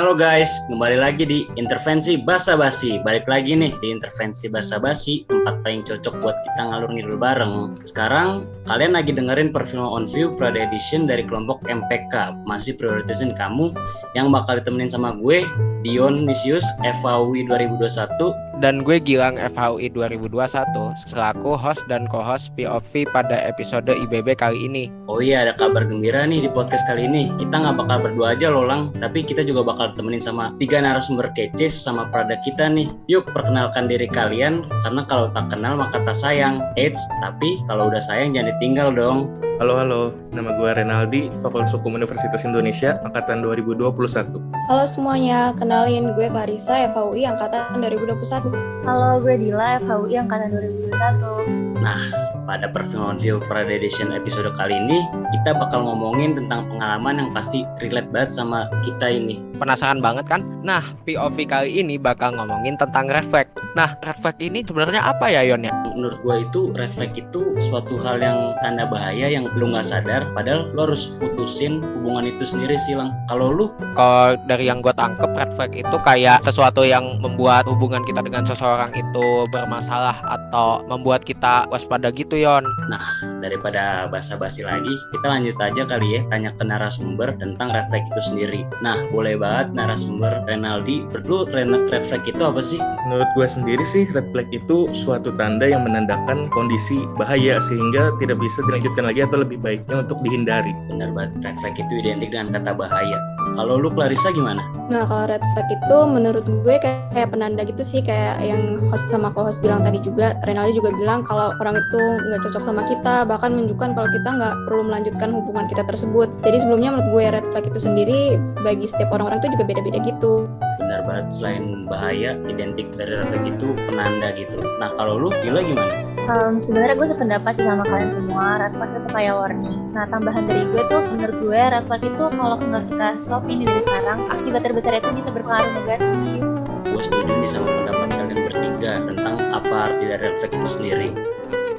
Halo guys, kembali lagi di Intervensi Basa Basi. Balik lagi nih di Intervensi Basa Basi, tempat paling cocok buat kita ngalur ngidul bareng. Sekarang kalian lagi dengerin Perfilm on View Prada Edition dari kelompok MPK. Masih prioritasin kamu yang bakal ditemenin sama gue, Dion Nisius, FAUI 2021 dan gue Gilang FHUI 2021 selaku host dan co-host POV pada episode IBB kali ini. Oh iya, ada kabar gembira nih di podcast kali ini. Kita nggak bakal berdua aja loh, Lang. Tapi kita juga bakal temenin sama tiga narasumber kece sama Prada kita nih. Yuk, perkenalkan diri kalian, karena kalau tak kenal maka tak sayang. Eits, tapi kalau udah sayang jangan ditinggal dong. Halo, halo. Nama gue Renaldi, Fakultas Hukum Universitas Indonesia, Angkatan 2021. Halo semuanya, kenalin gue Clarissa, FHUI Angkatan 2021. Halo, gue Dila, FHUI Angkatan 2021. Nah, pada Personal Parade Edition episode kali ini, kita bakal ngomongin tentang pengalaman yang pasti relate banget sama kita ini. Penasaran banget kan? Nah, POV kali ini bakal ngomongin tentang reflect. Nah, reflect ini sebenarnya apa ya, Yon ya? Menurut gue itu reflect itu suatu hal yang tanda bahaya yang lu nggak sadar, padahal lu harus putusin hubungan itu sendiri sih, Lang. Kalau lu? Kalau dari yang gue tangkep, reflect itu kayak sesuatu yang membuat hubungan kita dengan seseorang itu bermasalah atau membuat kita waspada gitu Yon. Nah, daripada basa-basi lagi, kita lanjut aja kali ya tanya ke narasumber tentang red flag itu sendiri. Nah, boleh banget narasumber Renaldi. Menurut red flag itu apa sih? Menurut gue sendiri sih, red flag itu suatu tanda yang menandakan kondisi bahaya sehingga tidak bisa dilanjutkan lagi atau lebih baiknya untuk dihindari. Benar banget, red flag itu identik dengan kata bahaya. Kalau lu Clarissa gimana? Nah kalau red flag itu menurut gue kayak, kayak penanda gitu sih kayak yang host sama co-host bilang tadi juga Renaldi juga bilang kalau orang itu nggak cocok sama kita bahkan menunjukkan kalau kita nggak perlu melanjutkan hubungan kita tersebut. Jadi sebelumnya menurut gue red flag itu sendiri bagi setiap orang-orang itu juga beda-beda gitu. Benar banget. Selain bahaya identik dari red flag itu penanda gitu. Nah kalau lu gila gimana? Um, sebenarnya gue sependapat sama kalian semua. Red flag itu kayak warning. Nah tambahan dari gue tuh menurut gue red flag itu kalau nggak kita stop ini dari sekarang akibat terbesar itu bisa berpengaruh negatif. Gue setuju nih sama pendapat kalian bertiga tentang apa arti dari red flag itu sendiri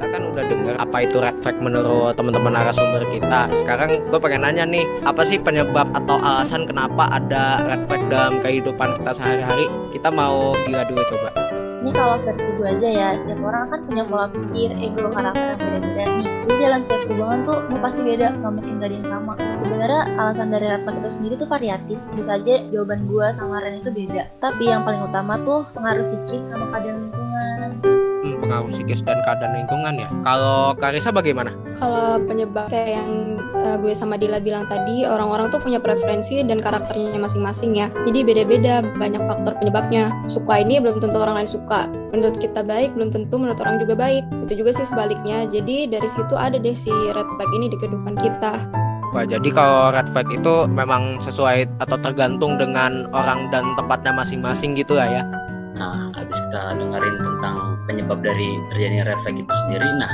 kita kan udah dengar apa itu red flag menurut teman-teman narasumber kita. Sekarang gue pengen nanya nih, apa sih penyebab atau alasan kenapa ada red flag dalam kehidupan kita sehari-hari? Kita mau gila dulu coba. Ini kalau versi gue aja ya setiap orang kan punya pola pikir ego karakter yang beda-beda nih. Jadi dalam setiap hubungan tuh pasti beda nggak mungkin gak ada yang sama. Sebenarnya alasan dari red itu sendiri tuh variatif. Bisa aja jawaban gue sama Ren itu beda. Tapi yang paling utama tuh pengaruh psikis sama keadaan psikis dan keadaan lingkungan ya kalau Karisa bagaimana kalau penyebab kayak yang uh, gue sama Dila bilang tadi, orang-orang tuh punya preferensi dan karakternya masing-masing ya. Jadi beda-beda banyak faktor penyebabnya. Suka ini belum tentu orang lain suka. Menurut kita baik, belum tentu menurut orang juga baik. Itu juga sih sebaliknya. Jadi dari situ ada deh si red flag ini di kehidupan kita. Wah, jadi kalau red flag itu memang sesuai atau tergantung dengan orang dan tempatnya masing-masing gitu lah ya. Nah, habis kita dengerin tentang penyebab dari terjadinya red flag itu sendiri, nah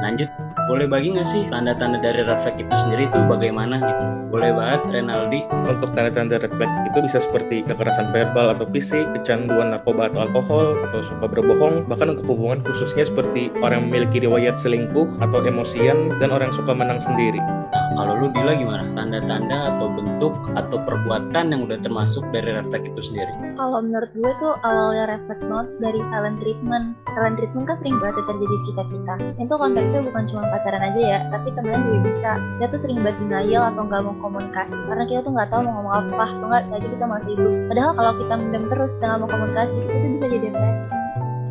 lanjut boleh bagi nggak sih tanda-tanda dari red flag itu sendiri itu bagaimana gitu? Boleh banget Renaldi. Untuk tanda-tanda red flag itu bisa seperti kekerasan verbal atau fisik, kecanduan narkoba atau alkohol, atau suka berbohong, bahkan untuk hubungan khususnya seperti orang yang memiliki riwayat selingkuh atau emosian dan orang yang suka menang sendiri. Nah, kalau lu Dila gimana? Tanda-tanda atau bentuk atau perbuatan yang udah termasuk dari red flag itu sendiri? Kalau menurut gue tuh awalnya red flag banget dari silent treatment. Silent treatment kan sering banget terjadi di sekitar kita. Itu konteksnya bukan cuma pacaran aja ya. Tapi temennya juga bisa. Dia tuh sering banget denial atau nggak mau komunikasi. Karena kita tuh nggak tahu mau ngomong apa. Atau nggak jadi kita masih hidup. Padahal kalau kita mendem terus dan nggak mau komunikasi itu bisa jadi depresi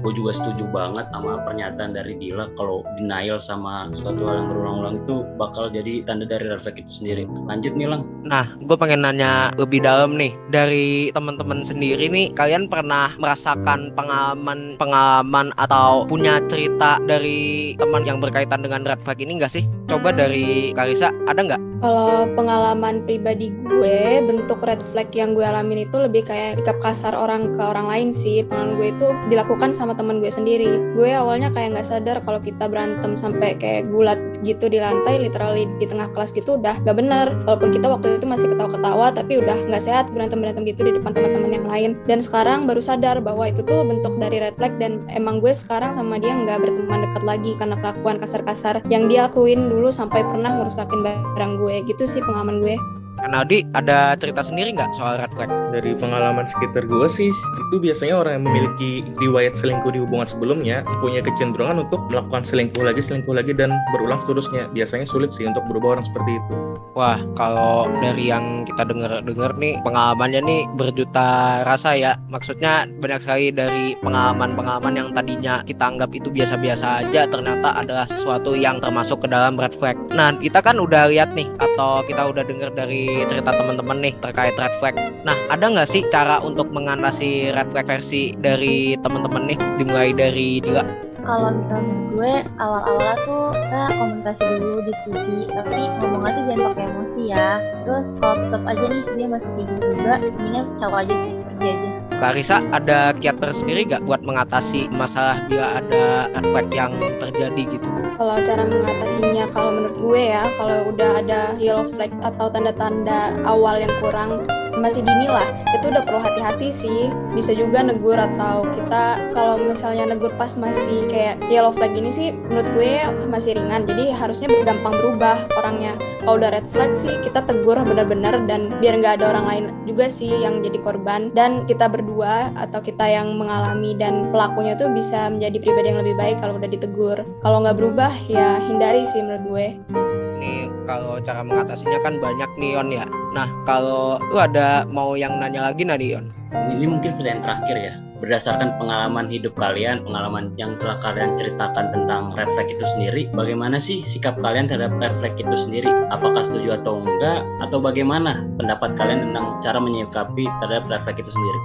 gue juga setuju banget sama pernyataan dari Dila kalau denial sama suatu hal yang berulang-ulang itu bakal jadi tanda dari refleks itu sendiri. Lanjut nih Lang. Nah gue pengen nanya lebih dalam nih. Dari teman-teman sendiri nih kalian pernah merasakan pengalaman pengalaman atau punya cerita dari teman yang berkaitan dengan red flag ini enggak sih? Coba dari Karisa ada nggak kalau pengalaman pribadi gue bentuk red flag yang gue alamin itu lebih kayak sikap kasar orang ke orang lain sih. Pengalaman gue itu dilakukan sama teman gue sendiri. Gue awalnya kayak nggak sadar kalau kita berantem sampai kayak gulat gitu di lantai literally di tengah kelas gitu udah gak bener. Walaupun kita waktu itu masih ketawa-ketawa tapi udah nggak sehat berantem-berantem gitu di depan teman-teman yang lain. Dan sekarang baru sadar bahwa itu tuh bentuk dari red flag dan emang gue sekarang sama dia nggak berteman dekat lagi karena kelakuan kasar-kasar yang dia lakuin dulu sampai pernah ngerusakin barang gue gitu sih pengalaman gue Naldi ada cerita sendiri nggak soal red flag? Dari pengalaman sekitar gue sih, itu biasanya orang yang memiliki riwayat selingkuh di hubungan sebelumnya punya kecenderungan untuk melakukan selingkuh lagi, selingkuh lagi, dan berulang seterusnya. Biasanya sulit sih untuk berubah orang seperti itu. Wah, kalau dari yang kita dengar-dengar nih, pengalamannya nih berjuta rasa ya. Maksudnya banyak sekali dari pengalaman-pengalaman yang tadinya kita anggap itu biasa-biasa aja, ternyata adalah sesuatu yang termasuk ke dalam red flag. Nah, kita kan udah lihat nih, atau kita udah dengar dari cerita teman-teman nih terkait red flag. Nah, ada nggak sih cara untuk mengatasi red flag versi dari teman-teman nih, dimulai dari Dila? kalau misalnya gue awal-awalnya tuh kita komunikasi dulu di TV tapi ngomongnya tuh jangan pakai emosi ya terus kalau tetap aja nih dia masih kayak gitu juga mendingan cawa aja sih pergi aja Clarissa ada kiat tersendiri gak buat mengatasi masalah bila ada flag yang terjadi gitu? Kalau cara mengatasinya, kalau menurut gue ya, kalau udah ada yellow flag atau tanda-tanda awal yang kurang masih dini lah. Itu udah perlu hati-hati sih. Bisa juga negur atau kita kalau misalnya negur pas masih kayak yellow flag ini sih menurut gue masih ringan. Jadi harusnya gampang berubah orangnya. Kalau udah red flag sih kita tegur benar-benar dan biar nggak ada orang lain juga sih yang jadi korban. Dan kita berdua atau kita yang mengalami dan pelakunya tuh bisa menjadi pribadi yang lebih baik kalau udah ditegur. Kalau nggak berubah ya hindari sih menurut gue. Nih kalau cara mengatasinya kan banyak nih Yon ya. Nah kalau lu ada mau yang nanya lagi nih Yon? Ini mungkin pertanyaan terakhir ya. Berdasarkan pengalaman hidup kalian, pengalaman yang telah kalian ceritakan tentang flag itu sendiri, bagaimana sih sikap kalian terhadap flag itu sendiri? Apakah setuju atau enggak? Atau bagaimana pendapat kalian tentang cara menyikapi terhadap flag itu sendiri?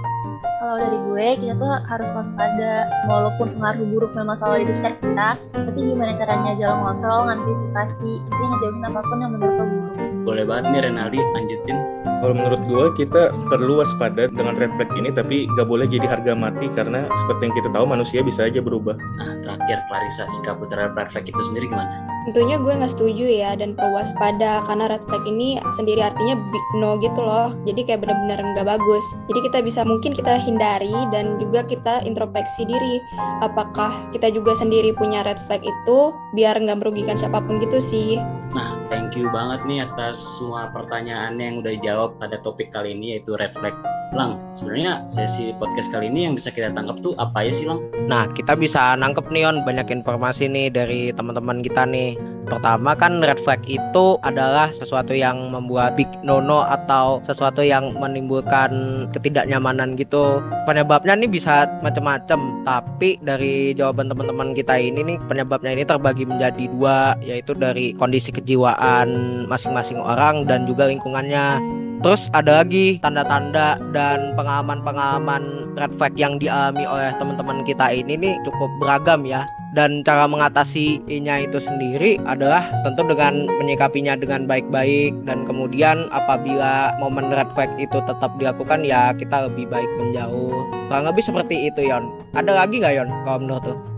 Kalau dari gue kita tuh harus waspada. Walaupun pengaruh buruk memang selalu di sekitar kita tapi gimana caranya jalan ngontrol ngantisipasi intinya ngejauhin apa pun yang menurut lo buruk. Boleh banget nih Renaldi lanjutin. Kalau menurut gue kita perlu waspada dengan red flag ini tapi gak boleh jadi harga mati karena seperti yang kita tahu manusia bisa aja berubah. Nah terakhir Clarissa sikap terhadap red flag itu sendiri gimana tentunya gue nggak setuju ya dan perlu waspada karena red flag ini sendiri artinya big no gitu loh. Jadi kayak bener-bener nggak bagus. Jadi kita bisa mungkin kita hindari dan juga kita introspeksi diri. Apakah kita juga sendiri punya red flag itu biar nggak merugikan siapa pun gitu sih? Nah, thank you banget nih atas semua pertanyaan yang udah dijawab pada topik kali ini yaitu red flag. Lang, sebenarnya sesi podcast kali ini yang bisa kita tangkap tuh apa ya sih, Lang? Nah, kita bisa nangkep nih On banyak informasi nih dari teman-teman kita nih. Pertama kan red flag itu adalah sesuatu yang membuat big no-no atau sesuatu yang menimbulkan ketidaknyamanan gitu. Penyebabnya nih bisa macam-macam, tapi dari jawaban teman-teman kita ini nih penyebabnya ini terbagi menjadi dua, yaitu dari kondisi kejiwaan masing-masing orang dan juga lingkungannya. Terus ada lagi tanda-tanda dan pengalaman-pengalaman red flag yang dialami oleh teman-teman kita ini nih cukup beragam ya. Dan cara mengatasinya itu sendiri adalah tentu dengan menyikapinya dengan baik-baik dan kemudian apabila momen red flag itu tetap dilakukan ya kita lebih baik menjauh. Kurang lebih seperti itu Yon. Ada lagi nggak Yon kalau menurut tuh?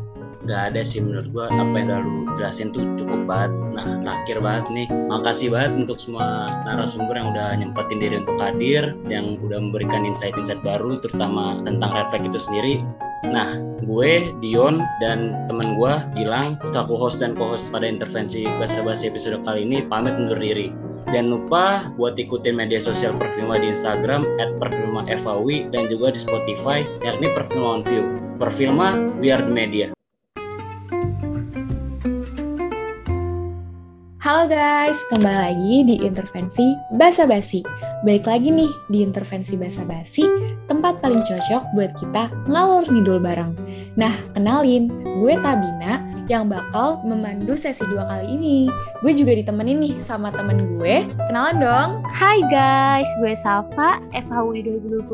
Gak ada sih menurut gua apa yang udah lu jelasin tuh cukup banget. Nah terakhir banget nih, makasih banget untuk semua narasumber yang udah nyempetin diri untuk hadir, yang udah memberikan insight-insight baru, terutama tentang red flag itu sendiri. Nah, gue, Dion, dan teman gue, Gilang, selaku host dan co-host pada intervensi bahasa basi episode kali ini, pamit undur diri. Jangan lupa buat ikutin media sosial Perfilma di Instagram at Perfilma FAW dan juga di Spotify yakni Perfilma on View. Perfilma, we are the media. Halo guys, kembali lagi di intervensi Basa Basi. Balik lagi nih di intervensi Basa Basi, tempat paling cocok buat kita ngalor ngidul bareng. Nah, kenalin, gue Tabina yang bakal memandu sesi dua kali ini. Gue juga ditemenin nih sama temen gue. Kenalan dong. Hai guys, gue Safa, FHUI 2021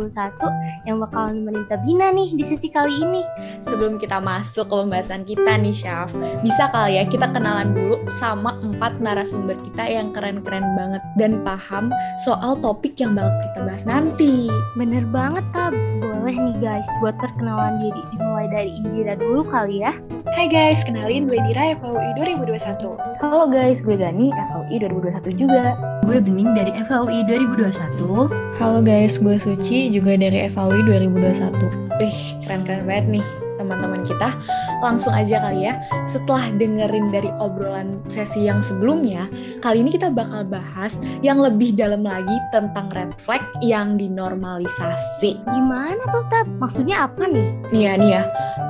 yang bakal nemenin Tabina nih di sesi kali ini. Sebelum kita masuk ke pembahasan kita nih, Syaf, bisa kali ya kita kenalan dulu sama empat narasumber kita yang keren-keren banget dan paham soal topik yang bakal kita bahas nanti. Bener banget, Tab. Boleh nih guys, buat perkenalan diri dimulai dari Indira dulu kali ya. Hai guys, kenalin gue Dira FHUI 2021. Halo guys, gue Gani FHUI 2021 juga. Gue Bening dari FHUI 2021. Halo guys, gue Suci juga dari FHUI 2021. Wih, keren-keren banget nih. Teman-teman kita, langsung aja kali ya. Setelah dengerin dari obrolan sesi yang sebelumnya, kali ini kita bakal bahas yang lebih dalam lagi tentang red flag yang dinormalisasi. Gimana tuh, Tab? Maksudnya apa nih? Nih ya, nih ya,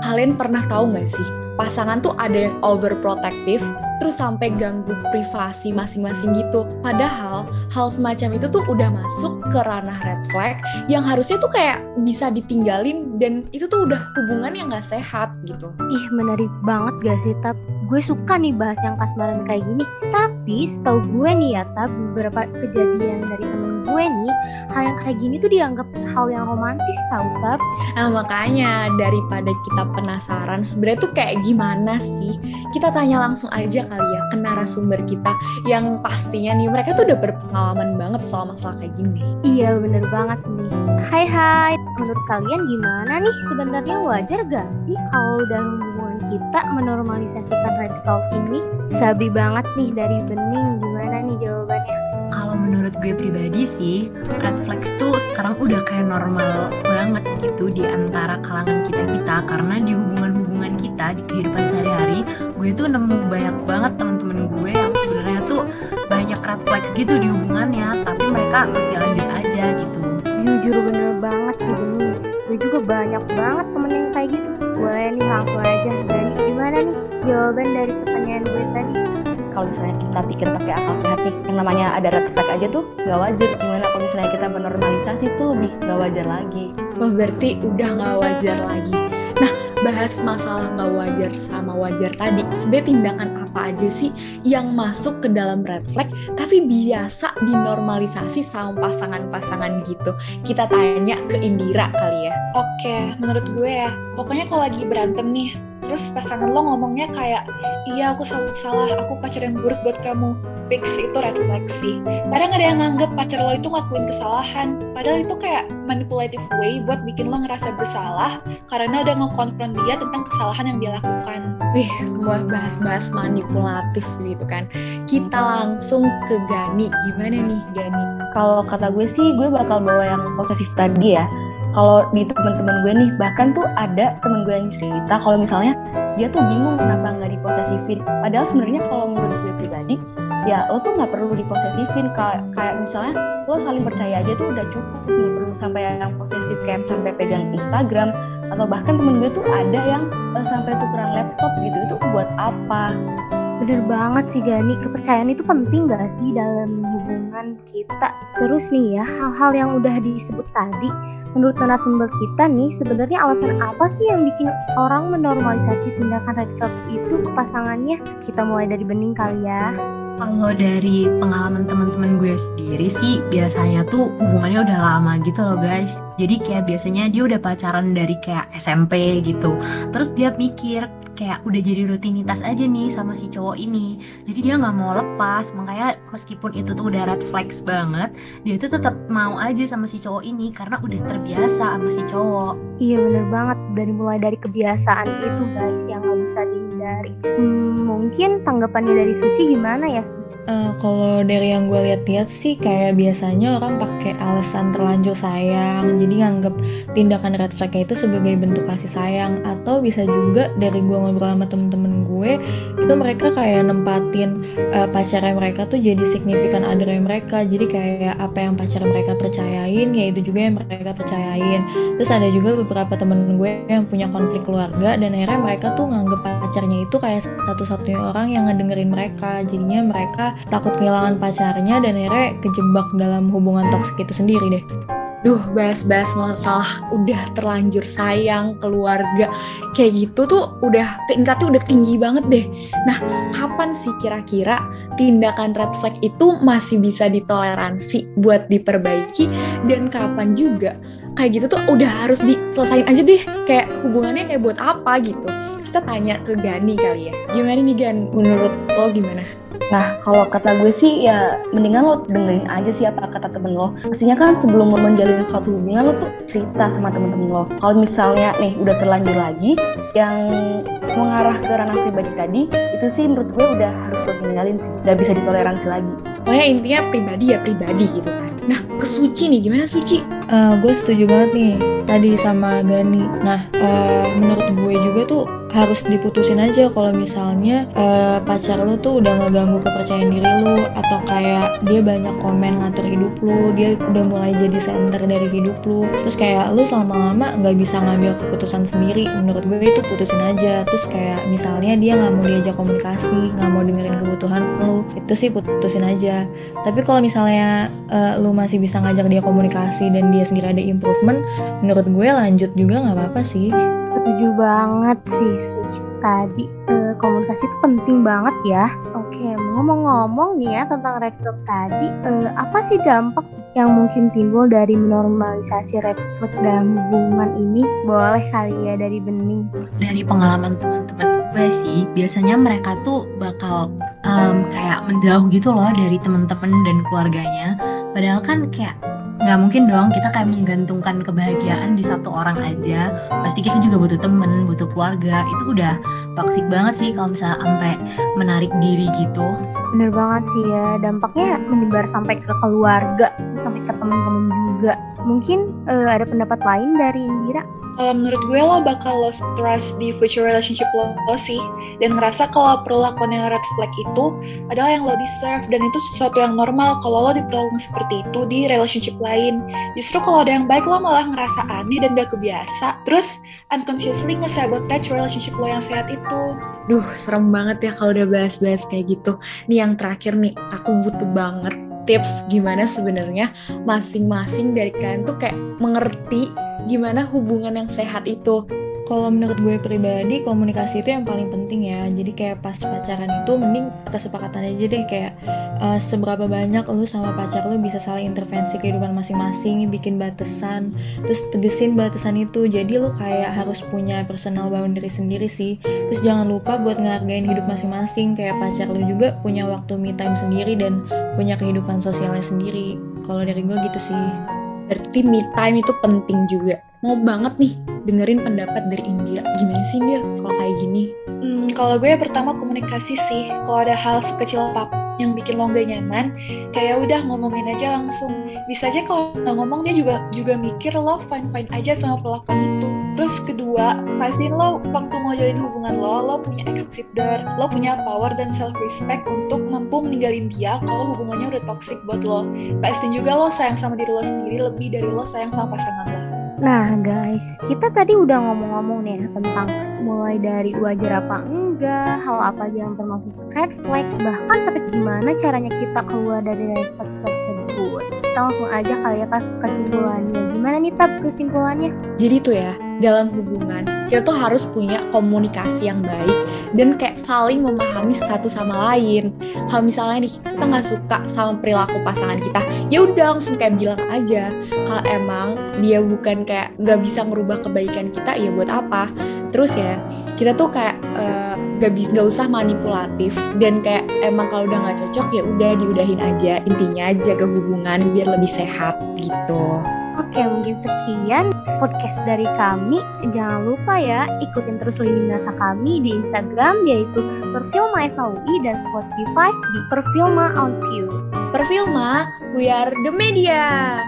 kalian pernah tahu nggak sih, pasangan tuh ada yang overprotective, terus sampai ganggu privasi masing-masing gitu. Padahal hal semacam itu tuh udah masuk ke ranah red flag yang harusnya tuh kayak bisa ditinggalin dan itu tuh udah hubungan yang gak sehat gitu. Ih, menarik banget gak sih, Tab? Gue suka nih bahas yang kasmaran kayak gini. Tapi setahu gue nih ya, Tab, beberapa kejadian dari temen gue nih, hal yang kayak gini tuh dianggap hal yang romantis tau, Tab. Nah, makanya daripada kita penasaran sebenarnya tuh kayak gimana sih? Kita tanya langsung aja kali ya ke narasumber kita yang pastinya nih mereka tuh udah berpengalaman banget soal masalah kayak gini. Iya, bener banget nih. Hai hai, menurut kalian gimana nih? Sebenarnya wajar gak sih kalau dalam hubungan kita menormalisasikan red flag ini? Sabi banget nih dari Bening, gimana nih jawabannya? Menurut gue pribadi sih, red flags tuh sekarang udah kayak normal banget gitu di antara kalangan kita-kita karena di hubungan-hubungan kita di kehidupan sehari-hari, gue tuh nemu banyak banget temen-temen gue yang sebenarnya tuh banyak red flags gitu di hubungannya, tapi mereka masih lanjut aja gitu. Jujur bener banget sih Bening. Gue juga banyak banget temen yang kayak gitu. Boleh nih langsung aja. Dani, gimana nih jawaban dari pertanyaan gue tadi? Kalau misalnya kita pikir pakai akal sehat nih, yang namanya ada red flag aja tuh nggak wajar. Gimana kalau misalnya kita menormalisasi tuh lebih nggak wajar lagi. Wah berarti udah nggak wajar lagi. Nah bahas masalah nggak wajar sama wajar tadi, sebenarnya tindakan apa aja sih yang masuk ke dalam red flag tapi biasa dinormalisasi sama pasangan-pasangan gitu? Kita tanya ke Indira kali ya. Oke, menurut gue ya, pokoknya kalau lagi berantem nih, terus pasangan lo ngomongnya kayak, iya aku selalu salah, aku pacar yang buruk buat kamu. Fix itu red flag sih. Kadang ada yang nganggep pacar lo itu ngakuin kesalahan, padahal itu kayak manipulative way buat bikin lo ngerasa bersalah karena udah ngekonfront dia tentang kesalahan yang dia lakukan. Wih, wah bahas-bahas manipulatif gitu kan. Kita langsung ke Gani. Gimana nih Gani? Kalau kata gue sih, gue bakal bawa yang posesif tadi ya. Kalau di teman-teman gue nih, bahkan tuh ada temen gue yang cerita kalau misalnya dia tuh bingung kenapa nggak diposesifin. Padahal sebenarnya kalau menurut gue pribadi, ya lo tuh nggak perlu diposesifin. Kayak, kayak misalnya lo saling percaya aja tuh udah cukup, nggak perlu sampai yang posesif kayak sampai pegang Instagram atau bahkan temen gue tuh ada yang uh, sampai tukeran laptop gitu. Itu buat apa? Bener banget sih Gani, kepercayaan itu penting gak sih dalam hubungan kita? Terus nih ya, hal-hal yang udah disebut tadi, menurut narasumber kita nih, sebenarnya alasan apa sih yang bikin orang menormalisasi tindakan flag itu ke pasangannya? Kita mulai dari bening kali ya. Kalau dari pengalaman teman-teman gue sendiri sih biasanya tuh hubungannya udah lama gitu loh guys. Jadi kayak biasanya dia udah pacaran dari kayak SMP gitu. Terus dia mikir kayak udah jadi rutinitas aja nih sama si cowok ini. Jadi dia nggak mau lepas. Makanya meskipun itu tuh udah red flags banget, dia tuh tetap mau aja sama si cowok ini karena udah terbiasa sama si cowok. Iya bener banget, dari mulai dari kebiasaan itu guys yang nggak bisa dihindari. Hmm, mungkin tanggapannya dari Suci gimana ya Suci? Uh, kalau dari yang gue lihat-lihat sih kayak biasanya orang pakai alasan terlanjur sayang, jadi nganggep tindakan red flag itu sebagai bentuk kasih sayang atau bisa juga dari gue ngobrol sama temen-temen gue itu mereka kayak nempatin uh, pacarnya mereka tuh jadi signifikan other mereka. Jadi kayak apa yang pacar mereka percayain ya itu juga yang mereka percayain. Terus ada juga beberapa temen gue yang punya konflik keluarga dan akhirnya mereka tuh nganggep pacarnya itu kayak satu-satunya orang yang ngedengerin mereka. Jadinya mereka takut kehilangan pacarnya dan akhirnya kejebak dalam hubungan toksik itu sendiri deh Duh, bahas-bahas masalah udah terlanjur sayang, keluarga, kayak gitu tuh udah tingkatnya udah tinggi banget deh. Nah, kapan sih kira-kira tindakan red flag itu masih bisa ditoleransi buat diperbaiki? Dan kapan juga? Kayak gitu tuh udah harus diselesain aja deh. Kayak hubungannya kayak buat apa gitu? Kita tanya ke Gani kali ya. Gimana nih Gan? Menurut lo gimana Nah, kalau kata gue sih ya mendingan lo dengerin aja sih apa kata temen lo. Pastinya kan sebelum lo menjalin suatu hubungan lo tuh cerita sama temen-temen lo. Kalau misalnya nih udah terlanjur lagi yang mengarah ke ranah pribadi tadi, itu sih menurut gue udah harus lo tinggalin sih. Udah bisa ditoleransi lagi. Pokoknya intinya pribadi ya pribadi gitu kan. Nah, ke Suci nih, gimana Suci? Uh, gue setuju banget nih tadi sama Gani. Nah, uh, menurut gue juga tuh harus diputusin aja kalau misalnya uh, pacar lu tuh udah ngeganggu kepercayaan diri lu atau kayak dia banyak komen ngatur hidup lu, dia udah mulai jadi center dari hidup lu. Terus kayak lu selama-lama nggak bisa ngambil keputusan sendiri. Menurut gue itu putusin aja. Terus kayak misalnya dia nggak mau diajak komunikasi, nggak mau dengerin kebutuhan lu, itu sih putusin aja. Tapi kalau misalnya uh, lu masih bisa ngajak dia komunikasi dan dia sendiri ada improvement, menurut gue lanjut juga nggak apa-apa sih setuju banget sih Suci. Tadi uh, komunikasi itu penting banget ya. Oke ngomong-ngomong nih ya tentang red flag tadi uh, apa sih dampak yang mungkin timbul dari menormalisasi red flag dalam hubungan ini? Boleh kali ya dari bening? Dari pengalaman teman-teman gue sih biasanya mereka tuh bakal um, kayak menjauh gitu loh dari teman-teman dan keluarganya. Padahal kan kayak nggak mungkin dong kita kayak menggantungkan kebahagiaan di satu orang aja. Pasti kita juga butuh temen butuh keluarga. Itu udah toxic banget sih kalau misalnya sampai menarik diri gitu. Bener banget sih ya dampaknya menyebar sampai ke keluarga sampai ke teman-teman juga. Mungkin uh, ada pendapat lain dari Indira uh, menurut gue lo bakal lost trust di future relationship lo, lo sih. Dan ngerasa kalau perlakuan yang red flag itu adalah yang lo deserve. Dan itu sesuatu yang normal kalau lo diperlakukan seperti itu di relationship lain. Justru kalau ada yang baik lo malah ngerasa aneh dan gak kebiasa. Terus unconsciously nge-sabotage relationship lo yang sehat itu. Duh, serem banget ya kalau udah bahas-bahas kayak gitu. Nih yang terakhir nih, aku butuh banget tips gimana sebenarnya masing-masing dari kalian tuh kayak mengerti gimana hubungan yang sehat itu kalau menurut gue pribadi komunikasi itu yang paling penting ya. Jadi kayak pas pacaran itu mending kesepakatan aja deh. Kayak uh, seberapa banyak lu sama pacar lu bisa saling intervensi kehidupan masing-masing bikin batasan terus tegesin batasan itu. Jadi lu kayak harus punya personal boundary sendiri sih. Terus jangan lupa buat ngehargain hidup masing-masing. Kayak pacar lu juga punya waktu me time sendiri dan punya kehidupan sosialnya sendiri. Kalau dari gue gitu sih. Berarti me time itu penting juga. Mau banget nih dengerin pendapat dari Indira. Gimana sih Indir kalau kayak gini? Hmm, kalau gue pertama komunikasi sih. Kalau ada hal sekecil apa pun yang bikin lo gak nyaman, kayak udah ngomongin aja langsung. Bisa aja kalau nggak ngomong dia juga juga mikir lo fine fine aja sama perlakuan itu. Terus kedua, pastiin lo waktu mau jalin hubungan lo, lo punya exit door, lo punya power dan self respect untuk mampu meninggalin dia kalau hubungannya udah toxic buat lo. Pastiin juga lo sayang sama diri lo sendiri lebih dari lo sayang sama pasangan lo. Nah guys, kita tadi udah ngomong-ngomong nih ya tentang mulai dari wajar apa enggak, hal apa aja yang termasuk red flag, bahkan sampai gimana caranya kita keluar dari red flag tersebut. Kita langsung aja kali ya kesimpulannya. Gimana nih tab kesimpulannya? Jadi tuh ya, dalam hubungan kita tuh harus punya komunikasi yang baik dan kayak saling memahami satu sama lain kalau misalnya nih kita nggak suka sama perilaku pasangan kita ya udah langsung kayak bilang aja kalau emang dia bukan kayak nggak bisa merubah kebaikan kita ya buat apa terus ya kita tuh kayak uh, gak bisa nggak usah manipulatif dan kayak emang kalau udah nggak cocok ya udah diudahin aja intinya aja ke hubungan biar lebih sehat gitu Oke, mungkin sekian podcast dari kami. Jangan lupa ya, ikutin terus lini masa kami di Instagram yaitu Perfilma FAUI dan Spotify di Perfilma On View. Perfilma, we are the media.